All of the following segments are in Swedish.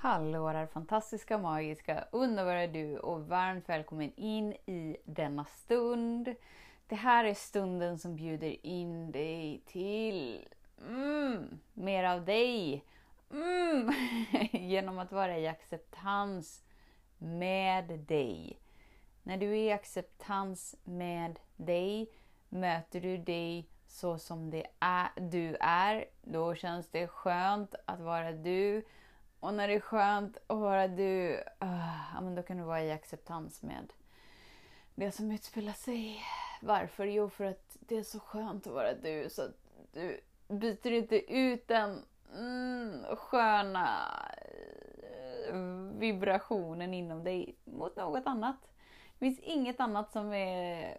Hallå där fantastiska, magiska, underbara du och varmt välkommen in i denna stund. Det här är stunden som bjuder in dig till mm, mer av dig. Mm, genom att vara i acceptans med dig. När du är i acceptans med dig möter du dig så som det är, du är. Då känns det skönt att vara du. Och när det är skönt att vara du, uh, då kan du vara i acceptans med det som utspelar sig. Varför? Jo, för att det är så skönt att vara du så att du byter inte ut den mm, sköna eh, vibrationen inom dig mot något annat. Det finns inget annat som är,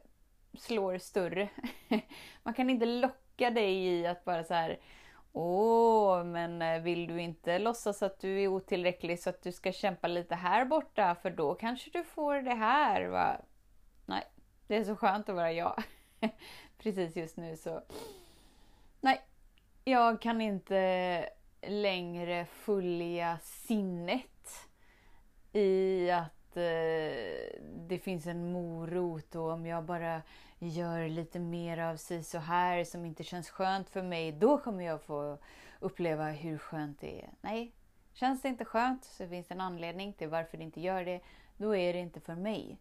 slår större. Man kan inte locka dig i att bara så här Åh, men eh, vill du inte låtsas att du är otillräcklig så att du ska kämpa lite här borta för då kanske du får det här. Va? Nej, det är så skönt att vara jag. Precis just nu så... Nej, jag kan inte längre följa sinnet i att eh, det finns en morot och om jag bara gör lite mer av sig så här som inte känns skönt för mig, då kommer jag få uppleva hur skönt det är. Nej, känns det inte skönt så finns det en anledning till varför det inte gör det. Då är det inte för mig.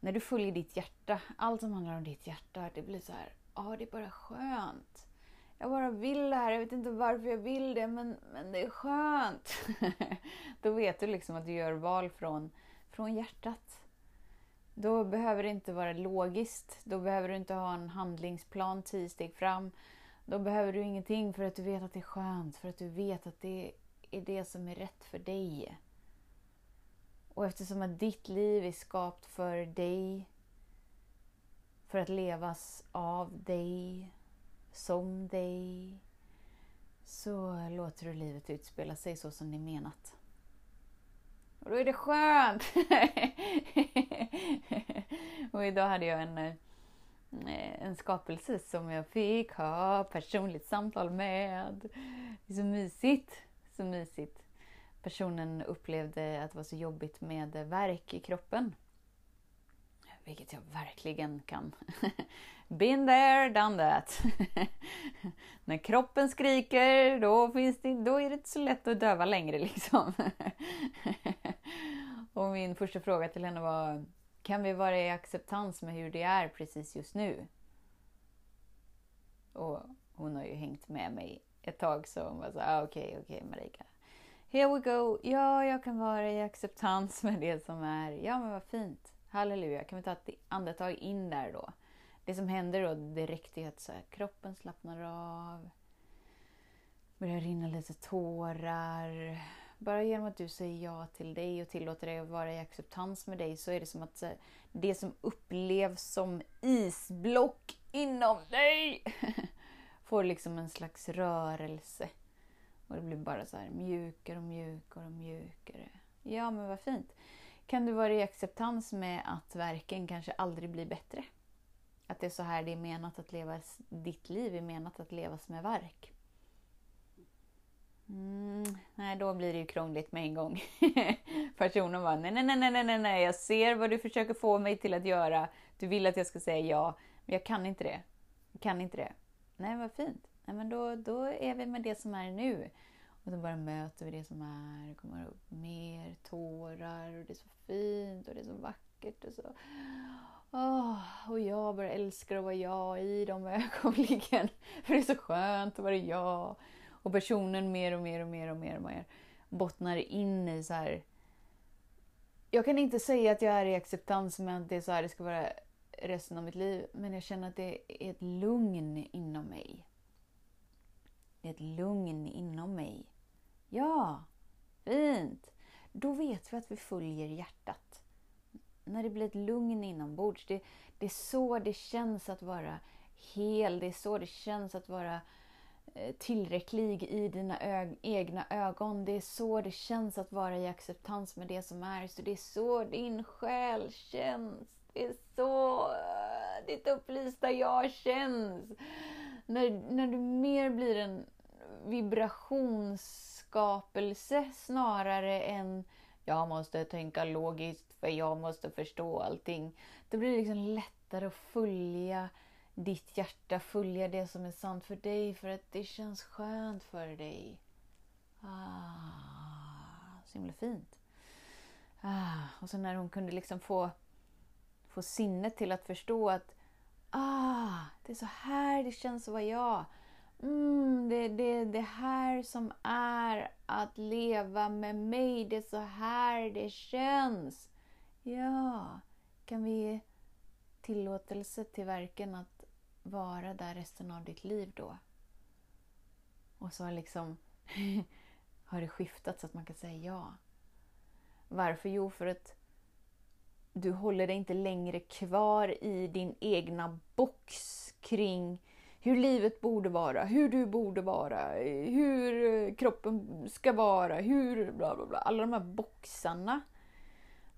När du följer ditt hjärta, allt som handlar om ditt hjärta, det blir så här, ja det är bara skönt. Jag bara vill det här, jag vet inte varför jag vill det, men, men det är skönt. Då vet du liksom att du gör val från, från hjärtat. Då behöver det inte vara logiskt. Då behöver du inte ha en handlingsplan tio steg fram. Då behöver du ingenting för att du vet att det är skönt, för att du vet att det är det som är rätt för dig. Och eftersom att ditt liv är skapt för dig, för att levas av dig, som dig, så låter du livet utspela sig så som det är menat. Och då är det skönt! och idag hade jag en, eh, en skapelse som jag fick ha personligt samtal med. Det är så mysigt. Så mysigt. Personen upplevde att det var så jobbigt med värk i kroppen. Vilket jag verkligen kan. Been there, done that. När kroppen skriker, då, finns det, då är det inte så lätt att döva längre. liksom. Och min första fråga till henne var, kan vi vara i acceptans med hur det är precis just nu? Och hon har ju hängt med mig ett tag så hon var så ah, okej, okay, okej okay, Marika. Here we go. Ja, jag kan vara i acceptans med det som är. Ja, men vad fint. Halleluja. Kan vi ta ett andetag in där då? Det som händer då direkt är att så här, kroppen slappnar av. Börjar rinna lite tårar. Bara genom att du säger ja till dig och tillåter dig att vara i acceptans med dig så är det som att eh, det som upplevs som isblock inom dig får liksom en slags rörelse. Och det blir bara så här mjukare och mjukare och mjukare. Ja, men vad fint kan du vara i acceptans med att verken kanske aldrig blir bättre. Att det är så här det är menat att leva, ditt liv är menat att levas med verk. Mm, nej, då blir det ju krångligt med en gång. Personen bara, nej, nej, nej, nej, nej, nej, jag ser vad du försöker få mig till att göra. Du vill att jag ska säga ja, men jag kan inte det. Jag kan inte det. Nej, vad fint. Nej, men då, då är vi med det som är nu. Och så bara möter vi det som är. Det kommer upp mer tårar och det är så fint och det är så vackert. Och, så. Oh, och jag bara älskar att vara jag i de ögonblicken. För det är så skönt att vara jag. Och personen mer och mer och mer och mer och mer bottnar in i så här. Jag kan inte säga att jag är i acceptans med att det är så här det ska vara resten av mitt liv. Men jag känner att det är ett lugn inom mig. Det är ett lugn inom mig. Ja, fint. då vet vi att vi följer hjärtat. När det blir ett lugn inombords. Det, det är så det känns att vara hel. Det är så det känns att vara eh, Eh, tillräcklig i dina ög egna ögon. Det är så det känns att vara i acceptans med det som är. Så det är så din själ känns. Det är så eh, ditt upplysta jag känns. När, när du mer blir en vibrationsskapelse snarare än jag måste tänka logiskt för jag måste förstå allting. Då blir det liksom lättare att följa ditt hjärta, följa det som är sant för dig för att det känns skönt för dig. Ah, så himla fint. Ah, och så när hon kunde liksom få, få sinnet till att förstå att ah, det är så här det känns att vara jag. Mm, det är det, det här som är att leva med mig. Det är så här det känns. Ja, kan vi ge tillåtelse till verken att vara där resten av ditt liv då? Och så liksom har det skiftat så att man kan säga ja. Varför? Jo, för att du håller dig inte längre kvar i din egna box kring hur livet borde vara, hur du borde vara, hur kroppen ska vara, hur bla bla bla. Alla de här boxarna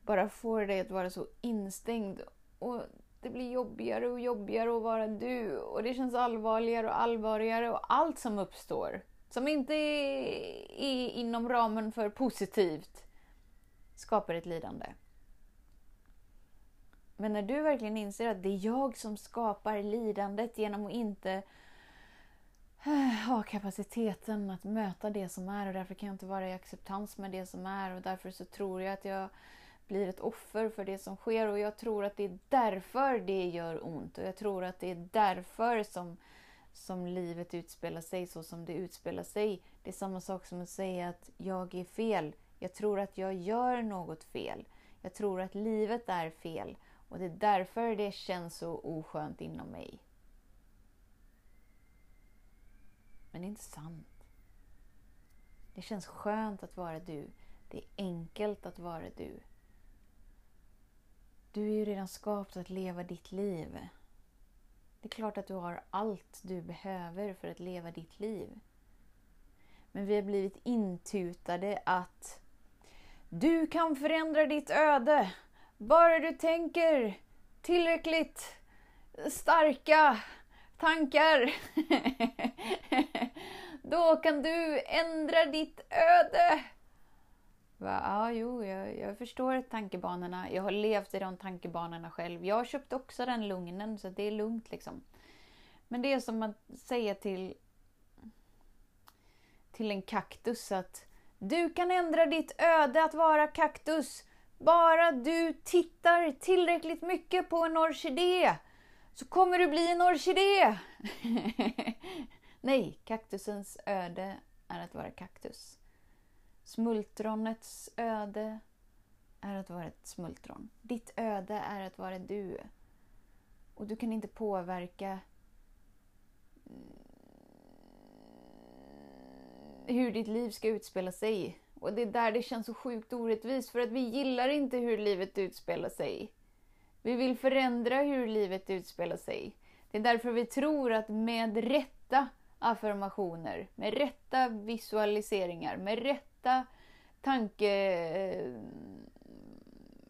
bara får dig att vara så instängd. Och det blir jobbigare och jobbigare att vara du. Och det känns allvarligare och allvarligare. Och allt som uppstår, som inte är, är inom ramen för positivt, skapar ett lidande. Men när du verkligen inser att det är jag som skapar lidandet genom att inte ha kapaciteten att möta det som är och därför kan jag inte vara i acceptans med det som är och därför så tror jag att jag blir ett offer för det som sker och jag tror att det är därför det gör ont och jag tror att det är därför som, som livet utspelar sig så som det utspelar sig. Det är samma sak som att säga att jag är fel. Jag tror att jag gör något fel. Jag tror att livet är fel och det är därför det känns så oskönt inom mig. Men det är inte sant. Det känns skönt att vara du. Det är enkelt att vara du. Du är ju redan skapt att leva ditt liv. Det är klart att du har allt du behöver för att leva ditt liv. Men vi har blivit intutade att du kan förändra ditt öde. Bara du tänker tillräckligt starka tankar. Då kan du ändra ditt öde. Bara, Ja, jo, jag, jag förstår tankebanorna. Jag har levt i de tankebanorna själv. Jag har köpt också den lugnen, så det är lugnt liksom. Men det är som att säga till, till en kaktus att du kan ändra ditt öde att vara kaktus. Bara du tittar tillräckligt mycket på en orkidé så kommer du bli en orkidé. Nej, kaktusens öde är att vara kaktus. Smultronets öde är att vara ett smultron. Ditt öde är att vara du. Och du kan inte påverka eh, hur ditt liv ska utspela sig. Och det är där det känns så sjukt orättvist för att vi gillar inte hur livet utspelar sig. Vi vill förändra hur livet utspelar sig. Det är därför vi tror att med rätta affirmationer, med rätta visualiseringar, med rätta tanke... Eh,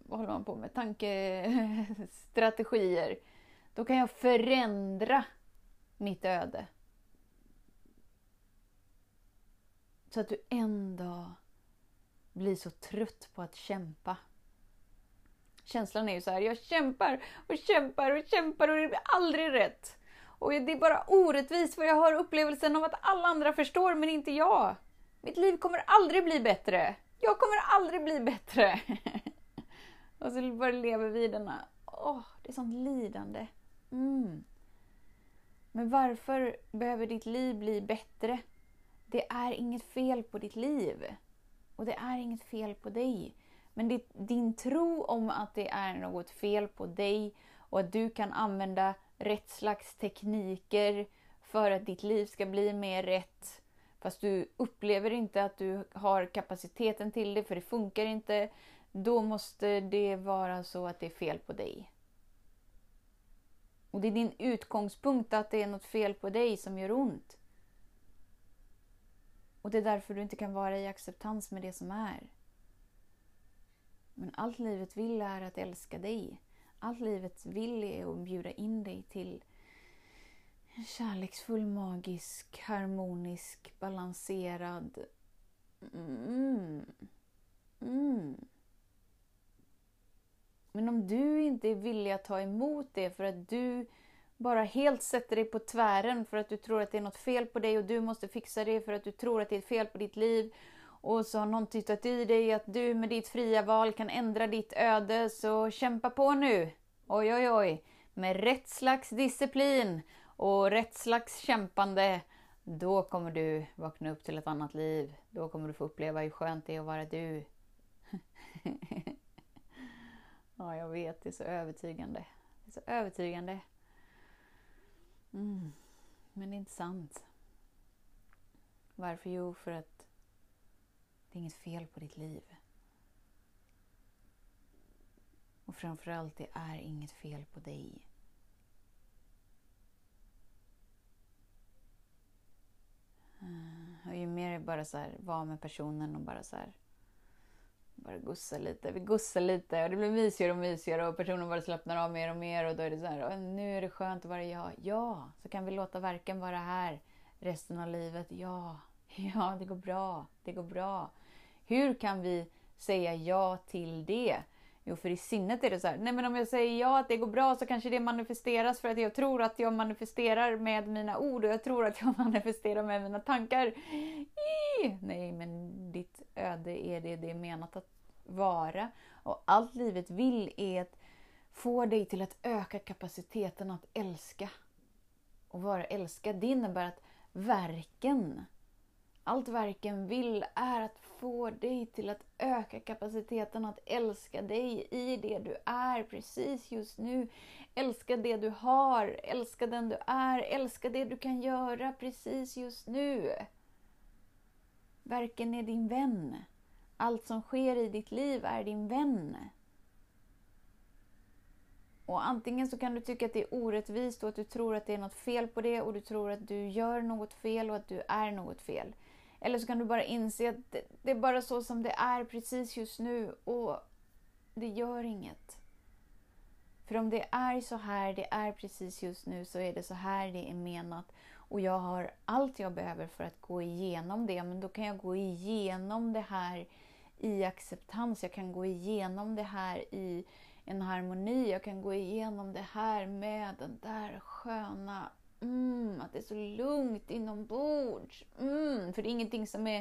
vad håller man på med? Tankestrategier. Då kan jag förändra mitt öde. Så att du en dag blir så trött på att kämpa. Känslan är ju så här, jag kämpar och kämpar och kämpar och det blir aldrig rätt. Och det är bara orättvist för jag har upplevelsen av att alla andra förstår men inte jag. Mitt liv kommer aldrig bli bättre. Jag kommer aldrig bli bättre. och så bara lever vi denna, åh, oh, det är sånt lidande. Mm. Men varför behöver ditt liv bli bättre? Det är inget fel på ditt liv. Och det är inget fel på dig. Men din tro om att det är något fel på dig och att du kan använda rätt slags tekniker för att ditt liv ska bli mer rätt, fast du upplever inte att du har kapaciteten till det för det funkar inte, då måste det vara så att det är fel på dig. Och det är din utgångspunkt att det är något fel på dig som gör ont. Och det är därför du inte kan vara i acceptans med det som är. Men allt livet vill är att älska dig. Allt livet vill är att bjuda in dig till en kärleksfull, magisk, harmonisk, balanserad... Mm. Mm. Men om du inte är villig att ta emot det för att du bara helt sätter dig på tvären för att du tror att det är något fel på dig och du måste fixa det för att du tror att det är ett fel på ditt liv. Och så har någon tittat i dig att du med ditt fria val kan ändra ditt öde, så kämpa på nu! Oj, oj, oj! Med rätt slags disciplin och rätt slags kämpande, då kommer du vakna upp till ett annat liv. Då kommer du få uppleva hur skönt det är att vara du. ja, jag vet, det är så övertygande. Det är så övertygande. Mm. Men det är inte sant. Varför? Jo, för att det är inget fel på ditt liv. Och framförallt, det är inget fel på dig. Eh, och ju mer jag bara så här var med personen och bara så här bara gussa lite. Vi gussar lite och det blir mysigare och mysigare och personen bara slappnar av mer och mer och då är det så här, nu är det skönt att vara jag. Ja, så kan vi låta verken vara här resten av livet. Ja, ja, det går bra, det går bra. Hur kan vi säga ja till det? Jo, för i sinnet är det så här, nej men om jag säger ja att det går bra så kanske det manifesteras för att jag tror att jag manifesterar med mina ord och jag tror att jag manifesterar med mina tankar. Nej, men ditt öde är det det är menat att vara. Och allt livet vill är att få dig till att öka kapaciteten att älska. Och vara älskad, det innebär att verken, allt verken vill är att få dig till att öka kapaciteten att älska dig i det du är precis just nu. Älska det du har, älska den du är, älska det du kan göra precis just nu. Verken är din vän. Allt som sker i ditt liv är din vän. Och antingen så kan du tycka att det är orättvist och att du tror att det är något fel på det och du tror att du gör något fel och att du är något fel. Eller så kan du bara inse att det, det är bara så som det är precis just nu och det gör inget. För om det är så här det är precis just nu så är det så här det är menat. Och jag har allt jag behöver för att gå igenom det. Men då kan jag gå igenom det här i acceptans. Jag kan gå igenom det här i en harmoni. Jag kan gå igenom det här med den där sköna Mm, att det är så lugnt inombords. Mm, för det är ingenting som är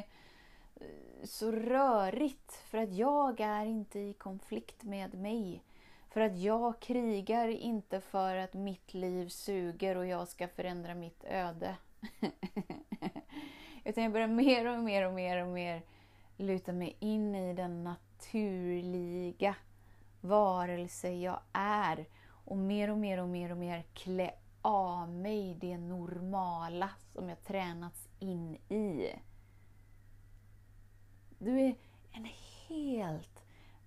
eh, så rörigt. För att jag är inte i konflikt med mig. För att jag krigar inte för att mitt liv suger och jag ska förändra mitt öde. Utan jag börjar mer och mer och mer och mer luta mig in i den naturliga varelse jag är. Och mer och mer och mer och mer klä av mig det normala som jag tränats in i. Du är en helt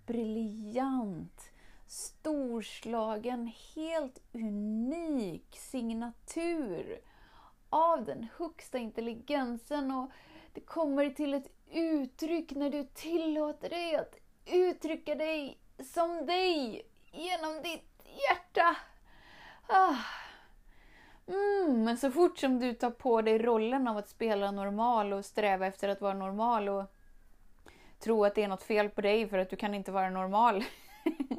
briljant, storslagen, helt unik signatur av den högsta intelligensen och det kommer till ett uttryck när du tillåter dig att uttrycka dig som dig genom ditt hjärta. Ah. Mm, men så fort som du tar på dig rollen av att spela normal och sträva efter att vara normal och tro att det är något fel på dig för att du kan inte vara normal.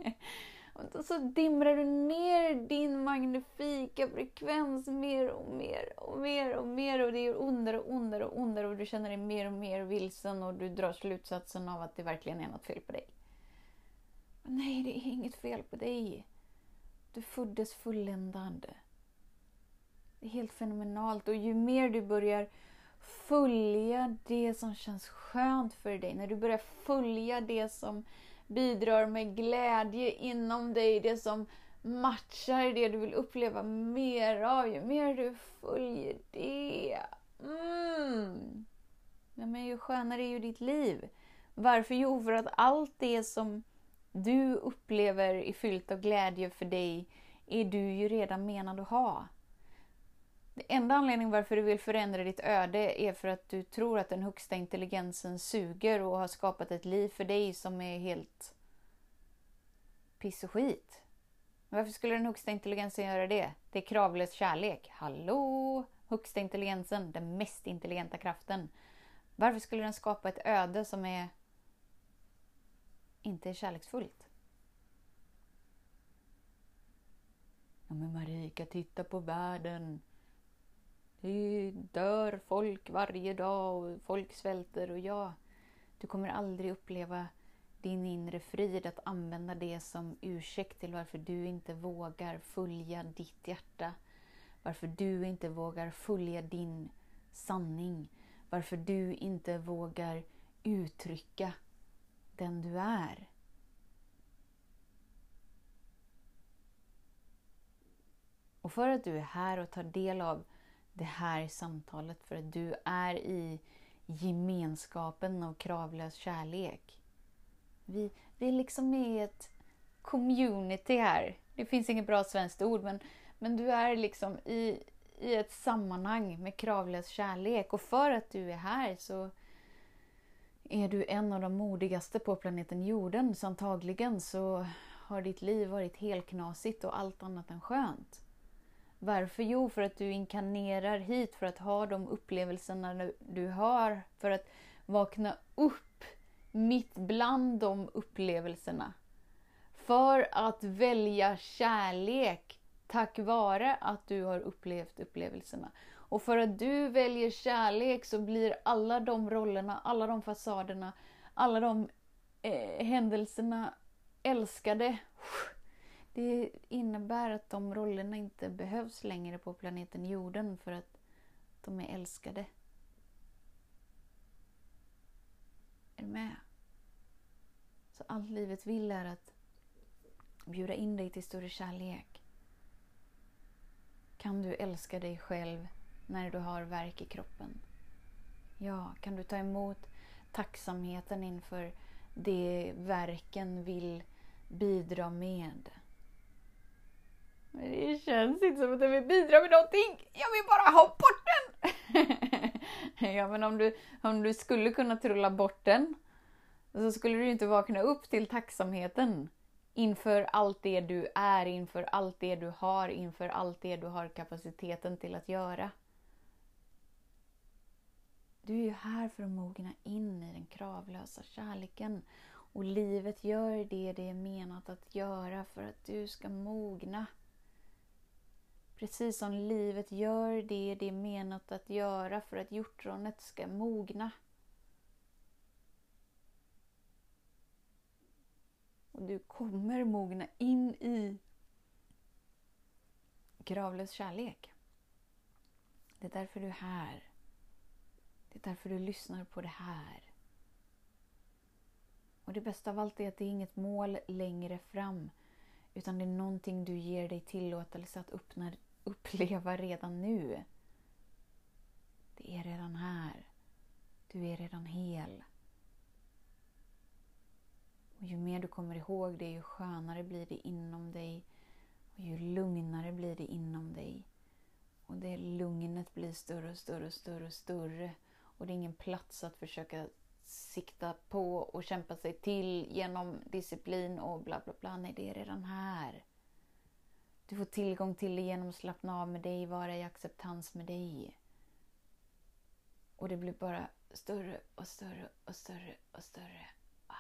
så dimrar du ner din magnifika frekvens mer och mer och mer och mer och det gör ondare och ondare och ondare och du känner dig mer och mer vilsen och du drar slutsatsen av att det verkligen är något fel på dig. Men nej, det är inget fel på dig. Du föddes fulländad. Det är helt fenomenalt och ju mer du börjar följa det som känns skönt för dig, när du börjar följa det som bidrar med glädje inom dig, det som matchar det du vill uppleva mer av, ju mer du följer det. Mm. ja, men ju skönare är ju ditt liv. Varför? Jo, för att allt det som du upplever är fyllt av glädje för dig är du ju redan menad att ha. Den enda anledningen varför du vill förändra ditt öde är för att du tror att den högsta intelligensen suger och har skapat ett liv för dig som är helt piss och skit. Varför skulle den högsta intelligensen göra det? Det är kravlös kärlek. Hallå! Högsta intelligensen, den mest intelligenta kraften. Varför skulle den skapa ett öde som är inte är kärleksfullt? Ja men Marika, titta på världen. Det dör folk varje dag och folk svälter och ja, du kommer aldrig uppleva din inre frid att använda det som ursäkt till varför du inte vågar följa ditt hjärta. Varför du inte vågar följa din sanning. Varför du inte vågar uttrycka den du är. Och för att du är här och tar del av det här samtalet, för att du är i gemenskapen av kravlös kärlek. Vi, vi är liksom i ett community här. Det finns inget bra svenskt ord, men, men du är liksom i, i ett sammanhang med kravlös kärlek. Och för att du är här så är du en av de modigaste på planeten jorden. Så antagligen så har ditt liv varit helt knasigt och allt annat än skönt. Varför? Jo, för att du inkarnerar hit för att ha de upplevelserna du har. För att vakna upp mitt bland de upplevelserna. För att välja kärlek tack vare att du har upplevt upplevelserna. Och för att du väljer kärlek så blir alla de rollerna, alla de fasaderna, alla de eh, händelserna älskade. Det innebär att de rollerna inte behövs längre på planeten jorden för att de är älskade. Är du med? Så allt livet vill är att bjuda in dig till större kärlek. Kan du älska dig själv när du har värk i kroppen? Ja, kan du ta emot tacksamheten inför det verken vill bidra med? Det känns inte som att den vill bidra med någonting. Jag vill bara ha bort den! ja, men om du, om du skulle kunna trulla bort den så skulle du inte vakna upp till tacksamheten inför allt det du är, inför allt det du har, inför allt det du har kapaciteten till att göra. Du är ju här för att mogna in i den kravlösa kärleken. Och livet gör det det är menat att göra för att du ska mogna. Precis som livet gör det det är menat att göra för att hjortronet ska mogna. Och du kommer mogna in i gravlös kärlek. Det är därför du är här. Det är därför du lyssnar på det här. Och det bästa av allt är att det är inget mål längre fram. Utan det är någonting du ger dig tillåtelse att öppna, uppleva redan nu. Det är redan här. Du är redan hel. Och ju mer du kommer ihåg det, ju skönare blir det inom dig. Och ju lugnare blir det inom dig. Och det lugnet blir större och större och större och större. Och det är ingen plats att försöka sikta på och kämpa sig till genom disciplin och bla bla bla. Nej, det är redan här. Du får tillgång till det genom att slappna av med dig, vara i acceptans med dig. Och det blir bara större och större och större och större. Ah.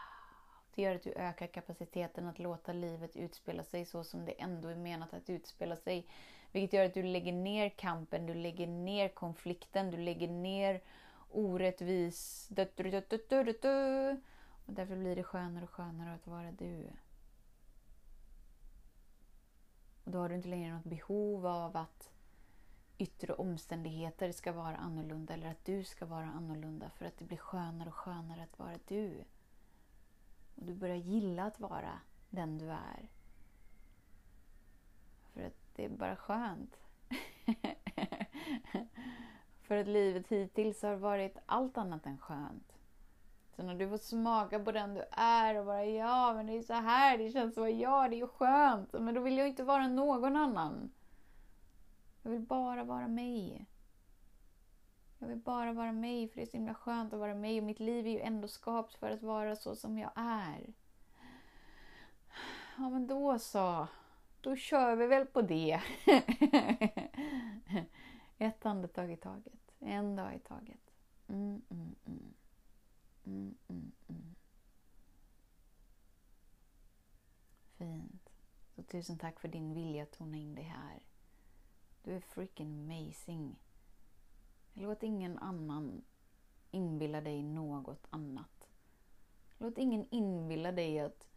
Det gör att du ökar kapaciteten att låta livet utspela sig så som det ändå är menat att utspela sig. Vilket gör att du lägger ner kampen, du lägger ner konflikten, du lägger ner orättvis... Och därför blir det skönare och skönare att vara du. Och då har du inte längre något behov av att yttre omständigheter ska vara annorlunda eller att du ska vara annorlunda för att det blir skönare och skönare att vara du. Och du börjar gilla att vara den du är. För att det är bara skönt. För att livet hittills har varit allt annat än skönt. Så och du får smaka på den du är och bara ja, men det är så här, det känns som jag. det är ju skönt. Men då vill jag inte vara någon annan. Jag vill bara vara mig. Jag vill bara vara mig, för det är så himla skönt att vara mig. Och mitt liv är ju ändå skapt för att vara så som jag är. Ja, men då så. Då kör vi väl på det. Ett andetag i taget. En dag i taget. Mm, mm, mm. Mm, mm, mm. Fint. Så tusen tack för din vilja att tona in dig här. Du är freaking amazing. Låt ingen annan inbilla dig något annat. Låt ingen inbilla dig att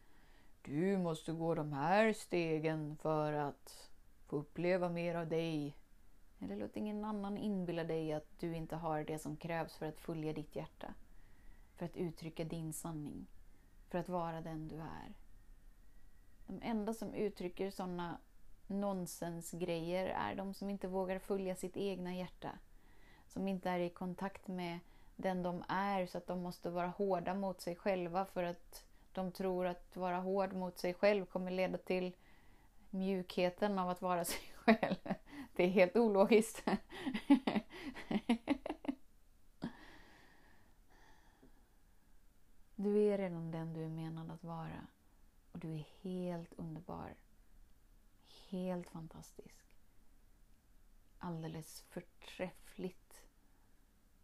du måste gå de här stegen för att få uppleva mer av dig. Eller låt ingen annan inbilla dig att du inte har det som krävs för att följa ditt hjärta. För att uttrycka din sanning. För att vara den du är. De enda som uttrycker sådana nonsensgrejer är de som inte vågar följa sitt egna hjärta. Som inte är i kontakt med den de är så att de måste vara hårda mot sig själva för att de tror att vara hård mot sig själv kommer leda till mjukheten av att vara sig själv. Det är helt ologiskt. Du är redan den du är menad att vara. Och du är helt underbar. Helt fantastisk. Alldeles förträffligt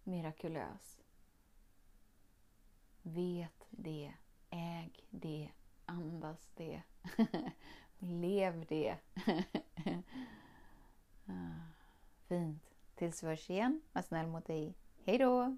mirakulös. Vet det. Äg det. Andas det. Lev det. Ah, fint. Tills vi hörs igen. Var snäll mot dig. Hej då!